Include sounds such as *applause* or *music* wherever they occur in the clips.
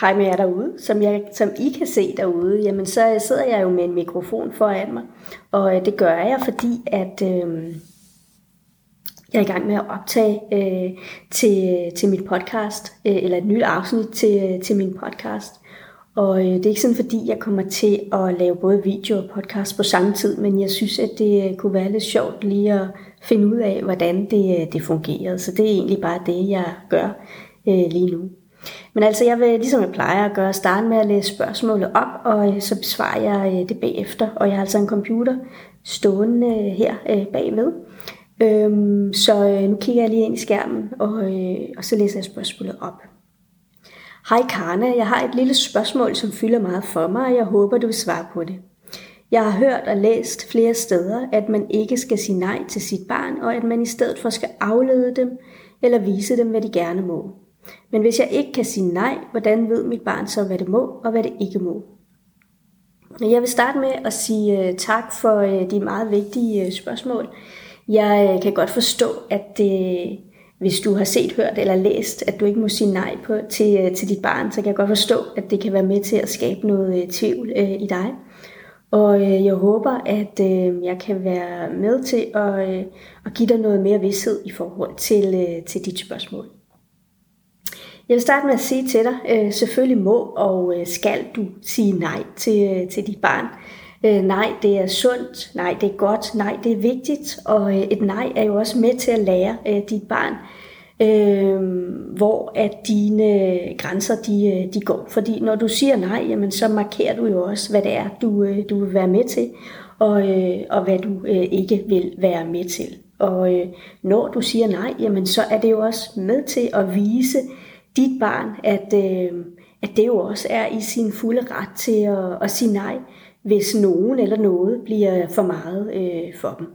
hej med jer derude, som, jeg, som I kan se derude, jamen så sidder jeg jo med en mikrofon foran mig. Og øh, det gør jeg, fordi at øh, jeg er i gang med at optage øh, til, til mit podcast, øh, eller et nyt afsnit til, øh, til min podcast. Og øh, det er ikke sådan, fordi jeg kommer til at lave både video og podcast på samme tid, men jeg synes, at det øh, kunne være lidt sjovt lige at finde ud af, hvordan det, det fungerede. Så det er egentlig bare det, jeg gør øh, lige nu. Men altså, jeg vil, ligesom jeg plejer at gøre, starte med at læse spørgsmålet op, og øh, så besvarer jeg øh, det bagefter. Og jeg har altså en computer stående øh, her bagved. Øhm, så nu kigger jeg lige ind i skærmen, og, og så læser jeg spørgsmålet op. Hej Karne, jeg har et lille spørgsmål, som fylder meget for mig, og jeg håber, du vil svare på det. Jeg har hørt og læst flere steder, at man ikke skal sige nej til sit barn, og at man i stedet for skal aflede dem eller vise dem, hvad de gerne må. Men hvis jeg ikke kan sige nej, hvordan ved mit barn så, hvad det må og hvad det ikke må? Jeg vil starte med at sige øh, tak for øh, de meget vigtige øh, spørgsmål. Jeg kan godt forstå, at det hvis du har set, hørt eller læst, at du ikke må sige nej på, til, til dit barn, så kan jeg godt forstå, at det kan være med til at skabe noget tvivl øh, i dig. Og øh, jeg håber, at øh, jeg kan være med til at, øh, at give dig noget mere vidshed i forhold til, øh, til dit spørgsmål. Jeg vil starte med at sige til dig, øh, selvfølgelig må og øh, skal du sige nej til, øh, til dit barn. Øh, nej, det er sundt. Nej, det er godt. Nej, det er vigtigt. Og øh, et nej er jo også med til at lære øh, dit barn, øh, hvor at dine grænser de, øh, de går. Fordi når du siger nej, jamen, så markerer du jo også, hvad det er, du, øh, du vil være med til, og, øh, og hvad du øh, ikke vil være med til. Og øh, når du siger nej, jamen, så er det jo også med til at vise dit barn, at, øh, at det jo også er i sin fulde ret til at, at sige nej hvis nogen eller noget bliver for meget øh, for dem.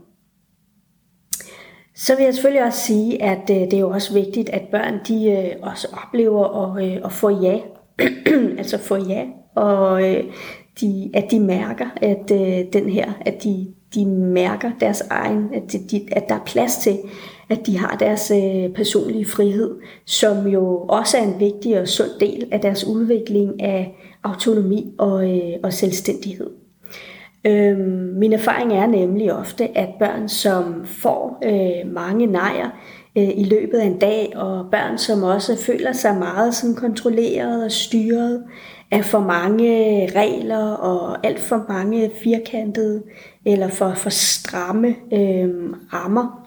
Så vil jeg selvfølgelig også sige, at øh, det er jo også vigtigt, at børn de øh, også oplever at, øh, at få ja, *clears throat* altså få ja, og øh, de, at de mærker, at øh, den her, at de, de mærker deres egen, at, de, at der er plads til, at de har deres øh, personlige frihed, som jo også er en vigtig og sund del af deres udvikling af autonomi og, øh, og selvstændighed. Øhm, min erfaring er nemlig ofte, at børn, som får øh, mange nejer øh, i løbet af en dag, og børn, som også føler sig meget sådan, kontrolleret og styret af for mange øh, regler og alt for mange firkantede eller for, for stramme øh, rammer,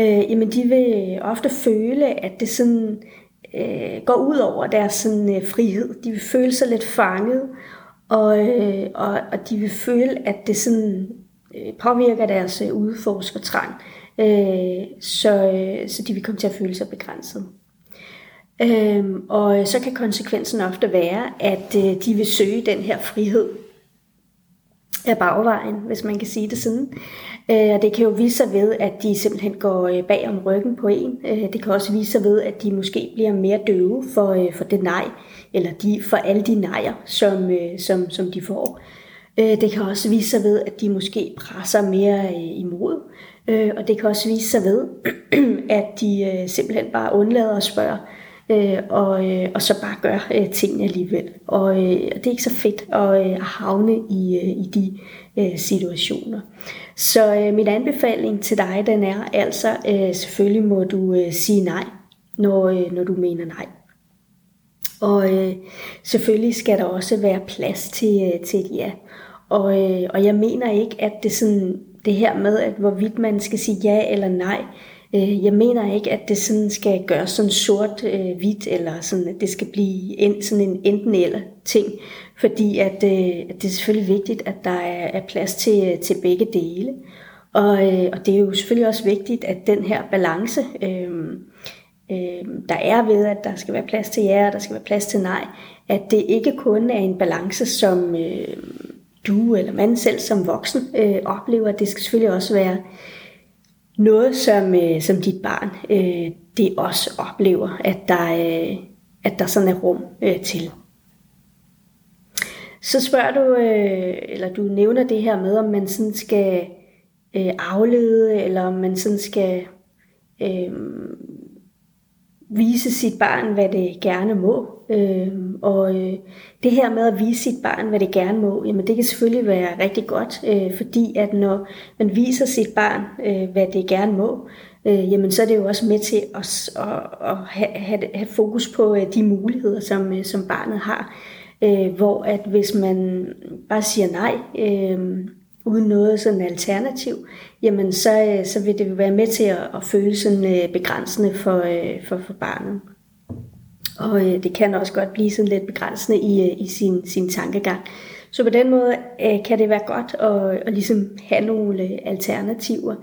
øh, jamen de vil ofte føle, at det sådan øh, går ud over deres sådan, øh, frihed. De vil føle sig lidt fanget, og, øh, og, og de vil føle, at det sådan øh, påvirker deres øh, udforskertrang, øh, så, øh, så de vil komme til at føle sig begrænset. Øh, og så kan konsekvensen ofte være, at øh, de vil søge den her frihed af bagvejen, hvis man kan sige det sådan. Øh, og det kan jo vise sig ved, at de simpelthen går øh, bag om ryggen på en. Øh, det kan også vise sig ved, at de måske bliver mere døve for, for det nej, eller de, for alle de nejer, som, som, som de får. Det kan også vise sig ved, at de måske presser mere imod. Og det kan også vise sig ved, *clears throat* at de simpelthen bare undlader at spørge, Øh, og, øh, og så bare gør øh, tingene alligevel. Og det er ikke så fedt at havne i, i de situationer. Så øh, min anbefaling til dig, den er altså, øh, selvfølgelig må du øh, sige nej, når, øh, når du mener nej. Og øh, selvfølgelig skal der også være plads til, øh, til et ja. Og, øh, og jeg mener ikke, at det sådan det her med, at hvorvidt man skal sige ja eller nej, øh, Øh, jeg mener ikke, at det sådan skal gøres sådan sort-hvidt, øh, eller sådan, at det skal blive en, sådan en enten eller ting. Fordi at, øh, at det er selvfølgelig vigtigt, at der er, er plads til, øh, til begge dele. Og, øh, og det er jo selvfølgelig også vigtigt, at den her balance, øh, øh, der er ved, at der skal være plads til ja, og der skal være plads til nej, at det ikke kun er en balance, som øh, du eller man selv som voksen øh, oplever. Det skal selvfølgelig også være noget, som, øh, som dit barn øh, det også oplever, at der, øh, at der sådan er rum øh, til. Så spørger du, øh, eller du nævner det her med, om man sådan skal øh, aflede, eller om man sådan skal øh, vise sit barn, hvad det gerne må. Øh, og øh, det her med at vise sit barn, hvad det gerne må, jamen det kan selvfølgelig være rigtig godt, øh, fordi at når man viser sit barn, øh, hvad det gerne må, øh, jamen så er det jo også med til at, at, at have, have, have fokus på øh, de muligheder, som, øh, som barnet har. Øh, hvor at hvis man bare siger nej, øh, uden noget sådan alternativ, jamen så, øh, så vil det være med til at, at føle sådan øh, begrænsende for, øh, for, for barnet. Og øh, det kan også godt blive sådan lidt begrænsende i, øh, i sin, sin tankegang. Så på den måde øh, kan det være godt at, at ligesom have nogle alternativer.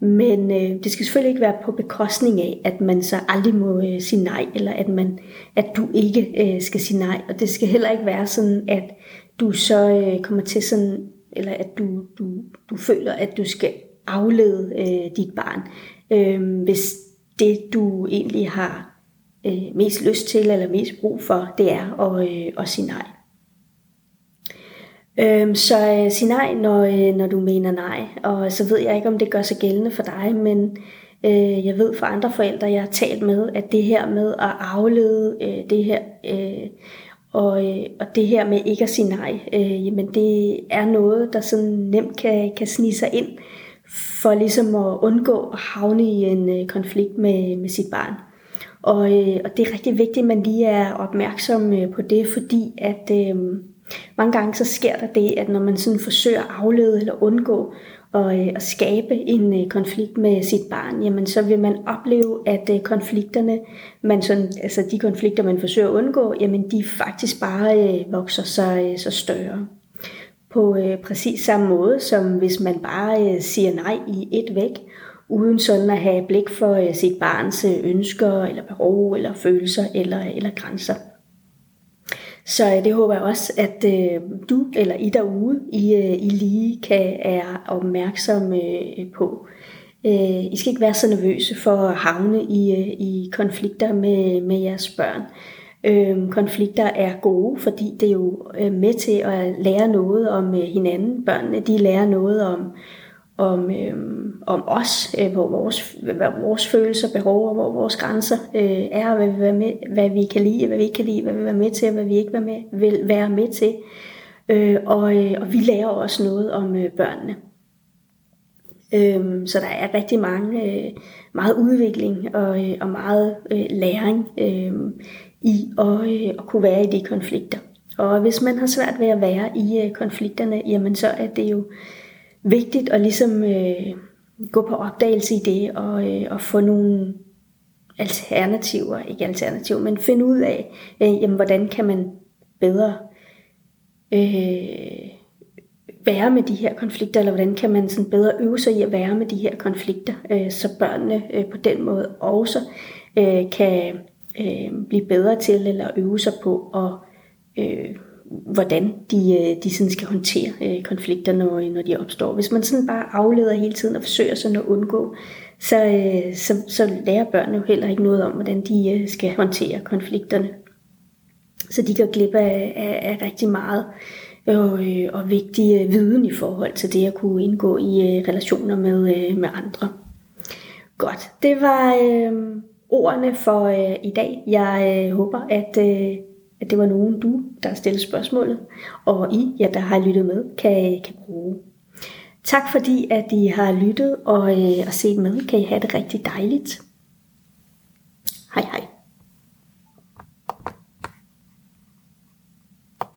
Men øh, det skal selvfølgelig ikke være på bekostning af, at man så aldrig må øh, sige nej, eller at, man, at du ikke øh, skal sige nej. Og det skal heller ikke være sådan, at du så øh, kommer til sådan eller at du, du, du føler, at du skal aflede øh, dit barn, øh, hvis det du egentlig har øh, mest lyst til eller mest brug for, det er at, øh, at sige nej. Øh, så øh, sig nej, når, øh, når du mener nej, og så ved jeg ikke, om det gør sig gældende for dig, men øh, jeg ved for andre forældre, jeg har talt med, at det her med at aflede øh, det her øh, og, øh, og det her med ikke at sige nej, øh, jamen det er noget, der sådan nemt kan, kan snige sig ind for ligesom at undgå at havne i en øh, konflikt med, med sit barn. Og, øh, og det er rigtig vigtigt, at man lige er opmærksom øh, på det, fordi at øh, mange gange så sker der det, at når man sådan forsøger at aflede eller undgå og, øh, at skabe en øh, konflikt med sit barn, jamen så vil man opleve, at øh, konflikterne, man sådan, altså de konflikter, man forsøger at undgå, jamen de faktisk bare øh, vokser sig øh, så større. På øh, præcis samme måde, som hvis man bare siger nej i et væk, uden sådan at have blik for øh, sit barns øh, ønsker, eller behov, eller følelser, eller, eller grænser. Så øh, det håber jeg også, at øh, du eller I derude, I, øh, I lige kan er opmærksomme øh, på. Øh, I skal ikke være så nervøse for at havne i, øh, i konflikter med, med jeres børn. Øh, konflikter er gode, fordi det er jo øh, med til at lære noget om øh, hinanden. Børnene de lærer noget om, om, øh, om os, øh, hvor vores, hvad vores følelser, behov og hvor vores grænser øh, er, hvad vi, med, hvad vi kan lide, hvad vi ikke kan lide, hvad vi vil være med til, hvad vi ikke vil, med, vil være med til. Øh, og, øh, og vi lærer også noget om øh, børnene. Øh, så der er rigtig mange, øh, meget udvikling og, øh, og meget øh, læring øh, i at, øh, at kunne være i de konflikter. Og hvis man har svært ved at være i øh, konflikterne, jamen så er det jo vigtigt at ligesom øh, gå på opdagelse i det og, øh, og få nogle alternativer, ikke alternativer, men finde ud af, øh, jamen, hvordan kan man bedre øh, være med de her konflikter, eller hvordan kan man sådan bedre øve sig i at være med de her konflikter, øh, så børnene øh, på den måde også øh, kan øh, blive bedre til eller øve sig på at øh, hvordan de, øh, de sådan skal håndtere øh, konflikter, når, når de opstår. Hvis man sådan bare afleder hele tiden og forsøger sådan at undgå, så, øh, så, så lærer børnene jo heller ikke noget om, hvordan de øh, skal håndtere konflikterne. Så de går glip af, af, af rigtig meget og, øh, og vigtig viden i forhold til det at kunne indgå i relationer med, med andre. Godt, det var øh, ordene for øh, i dag. Jeg øh, håber, at øh, at det var nogen du, der stillede spørgsmålet, og I, ja, der har lyttet med, kan, kan bruge. Tak fordi, at I har lyttet og, øh, og set med. Kan I have det rigtig dejligt. Hej hej.